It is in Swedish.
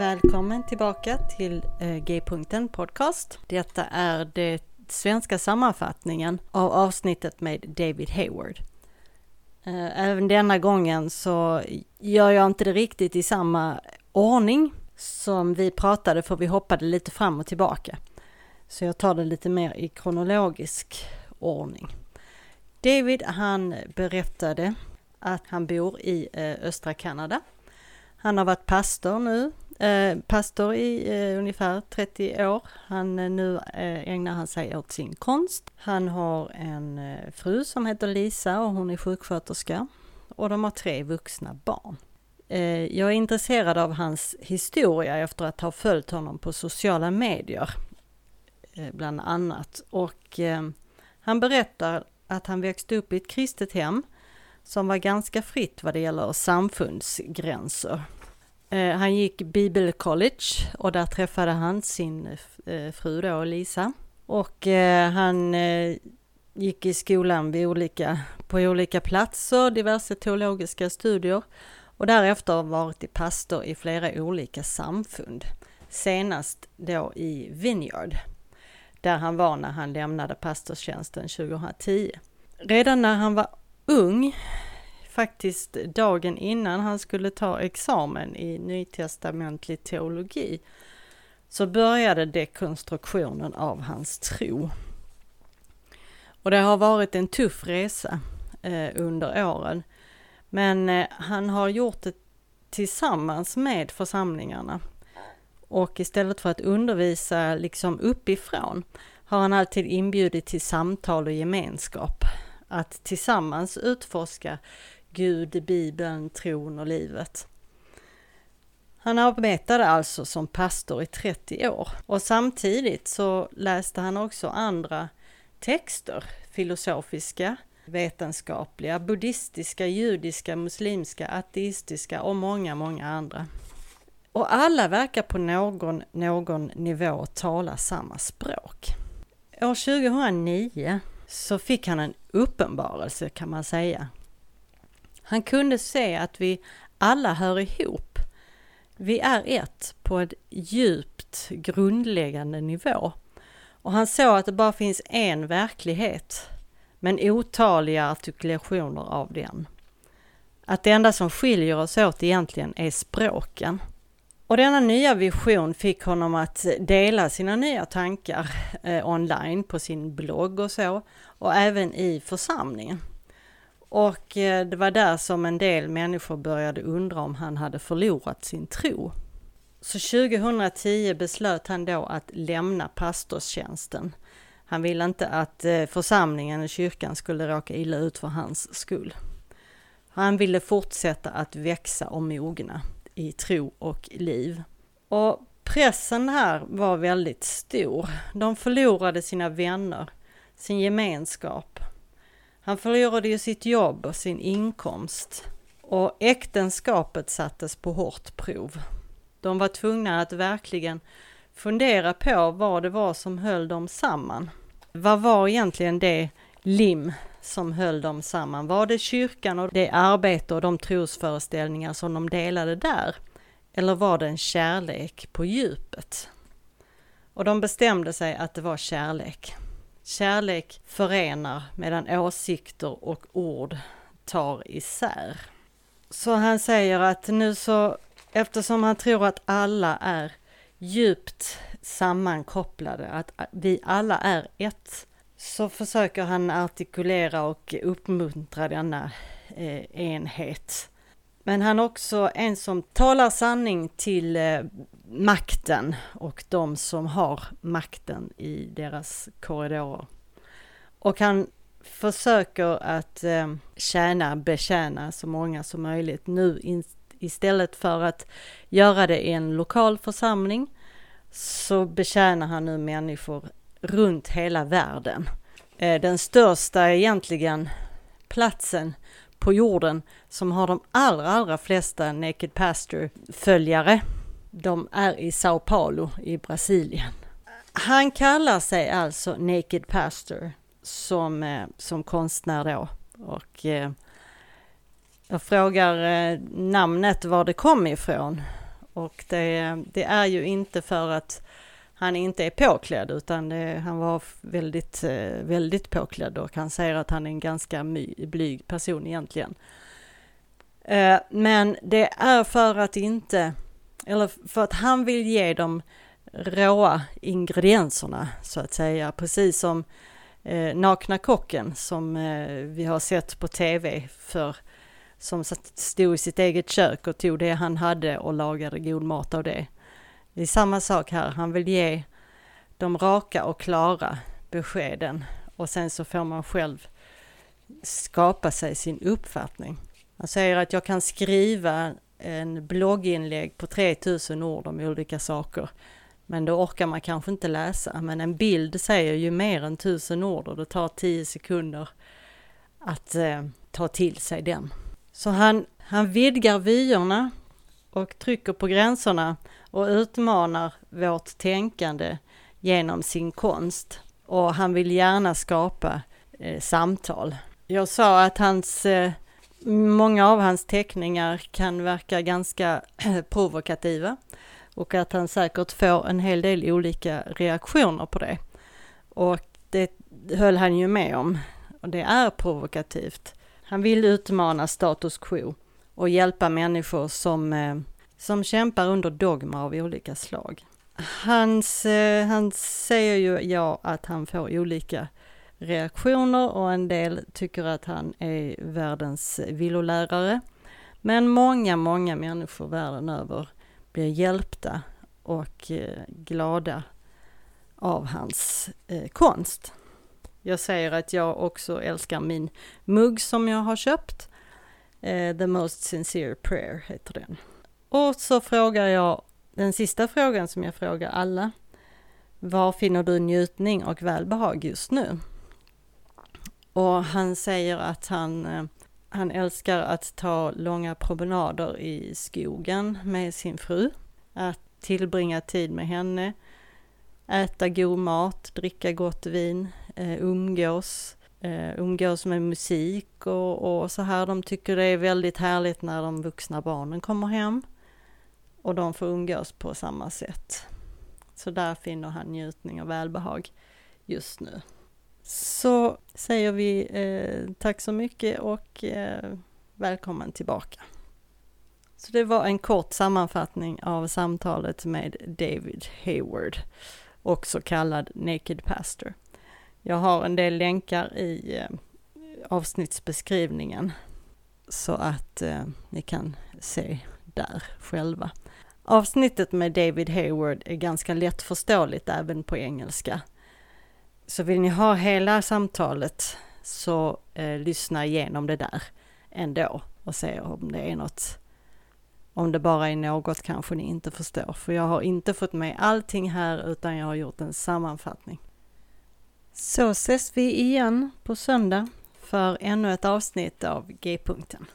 Välkommen tillbaka till eh, G-punkten podcast. Detta är den svenska sammanfattningen av avsnittet med David Hayward. Eh, även denna gången så gör jag inte det riktigt i samma ordning som vi pratade för vi hoppade lite fram och tillbaka. Så jag tar det lite mer i kronologisk ordning. David han berättade att han bor i eh, östra Kanada. Han har varit pastor nu, eh, pastor i eh, ungefär 30 år. Han, eh, nu eh, ägnar han sig åt sin konst. Han har en eh, fru som heter Lisa och hon är sjuksköterska. Och de har tre vuxna barn. Eh, jag är intresserad av hans historia efter att ha följt honom på sociala medier, eh, bland annat. Och eh, han berättar att han växte upp i ett kristet hem som var ganska fritt vad det gäller samfundsgränser. Eh, han gick Bibel College och där träffade han sin eh, fru då, Lisa. Och eh, han eh, gick i skolan vid olika, på olika platser, diverse teologiska studier och därefter varit i pastor i flera olika samfund. Senast då i Vineyard, där han var när han lämnade pastorstjänsten 2010. Redan när han var ung, faktiskt dagen innan han skulle ta examen i nytestamentlig teologi, så började dekonstruktionen av hans tro. Och det har varit en tuff resa eh, under åren. Men eh, han har gjort det tillsammans med församlingarna. Och istället för att undervisa liksom uppifrån har han alltid inbjudit till samtal och gemenskap att tillsammans utforska Gud, Bibeln, tron och livet. Han arbetade alltså som pastor i 30 år och samtidigt så läste han också andra texter, filosofiska, vetenskapliga, buddhistiska, judiska, muslimska, ateistiska och många, många andra. Och alla verkar på någon, någon nivå tala samma språk. År 2009 så fick han en uppenbarelse kan man säga. Han kunde se att vi alla hör ihop. Vi är ett på ett djupt grundläggande nivå. Och han såg att det bara finns en verklighet, men otaliga artikulationer av den. Att det enda som skiljer oss åt egentligen är språken. Och denna nya vision fick honom att dela sina nya tankar eh, online på sin blogg och så och även i församlingen. Och eh, det var där som en del människor började undra om han hade förlorat sin tro. Så 2010 beslöt han då att lämna pastorstjänsten. Han ville inte att eh, församlingen och kyrkan skulle råka illa ut för hans skull. Han ville fortsätta att växa och mogna i tro och liv. Och pressen här var väldigt stor. De förlorade sina vänner, sin gemenskap. Han förlorade ju sitt jobb och sin inkomst. Och äktenskapet sattes på hårt prov. De var tvungna att verkligen fundera på vad det var som höll dem samman. Vad var egentligen det lim som höll dem samman? Var det kyrkan och det arbete och de trosföreställningar som de delade där? Eller var det en kärlek på djupet? Och de bestämde sig att det var kärlek. Kärlek förenar medan åsikter och ord tar isär. Så han säger att nu så, eftersom han tror att alla är djupt sammankopplade, att vi alla är ett, så försöker han artikulera och uppmuntra denna eh, enhet. Men han är också en som talar sanning till eh, makten och de som har makten i deras korridorer. Och han försöker att eh, tjäna, betjäna så många som möjligt nu in, istället för att göra det i en lokal församling så betjänar han nu människor runt hela världen. Eh, den största egentligen platsen på jorden som har de allra, allra flesta Naked Pastor-följare. De är i Sao Paulo i Brasilien. Han kallar sig alltså Naked Pastor som, eh, som konstnär då. Och eh, jag frågar eh, namnet var det kom ifrån. och det, det är ju inte för att han inte är påklädd utan det, han var väldigt, eh, väldigt påklädd och han säger att han är en ganska my, blyg person egentligen. Eh, men det är för att inte, eller för att han vill ge dem råa ingredienserna så att säga, precis som eh, Nakna kocken som eh, vi har sett på tv för som stod i sitt eget kök och tog det han hade och lagade god mat av det. Det är samma sak här, han vill ge de raka och klara beskeden och sen så får man själv skapa sig sin uppfattning. Han säger att jag kan skriva en blogginlägg på 3000 ord om olika saker. Men då orkar man kanske inte läsa. Men en bild säger ju mer än 1000 ord och det tar 10 sekunder att eh, ta till sig den. Så han, han vidgar vyerna och trycker på gränserna och utmanar vårt tänkande genom sin konst. Och han vill gärna skapa eh, samtal. Jag sa att hans, eh, många av hans teckningar kan verka ganska provokativa och att han säkert får en hel del olika reaktioner på det. Och det höll han ju med om. Och det är provokativt. Han vill utmana status quo och hjälpa människor som, eh, som kämpar under dogma av olika slag. Hans, eh, han säger ju ja att han får olika reaktioner och en del tycker att han är världens villolärare. Men många, många människor världen över blir hjälpta och eh, glada av hans konst. Jag säger att jag också älskar min mugg som jag har köpt. Eh, the Most Sincere Prayer heter den. Och så frågar jag den sista frågan som jag frågar alla. Var finner du njutning och välbehag just nu? Och han säger att han, eh, han älskar att ta långa promenader i skogen med sin fru. Att tillbringa tid med henne. Äta god mat, dricka gott vin, eh, umgås, eh, umgås med musik och, och så här. De tycker det är väldigt härligt när de vuxna barnen kommer hem och de får umgås på samma sätt. Så där finner han njutning och välbehag just nu. Så säger vi eh, tack så mycket och eh, välkommen tillbaka. Så det var en kort sammanfattning av samtalet med David Hayward, också kallad Naked Pastor. Jag har en del länkar i eh, avsnittsbeskrivningen så att eh, ni kan se där själva. Avsnittet med David Hayward är ganska lättförståeligt även på engelska. Så vill ni ha hela samtalet så eh, lyssna igenom det där ändå och se om det är något, om det bara är något kanske ni inte förstår. För jag har inte fått med allting här utan jag har gjort en sammanfattning. Så ses vi igen på söndag för ännu ett avsnitt av G-punkten.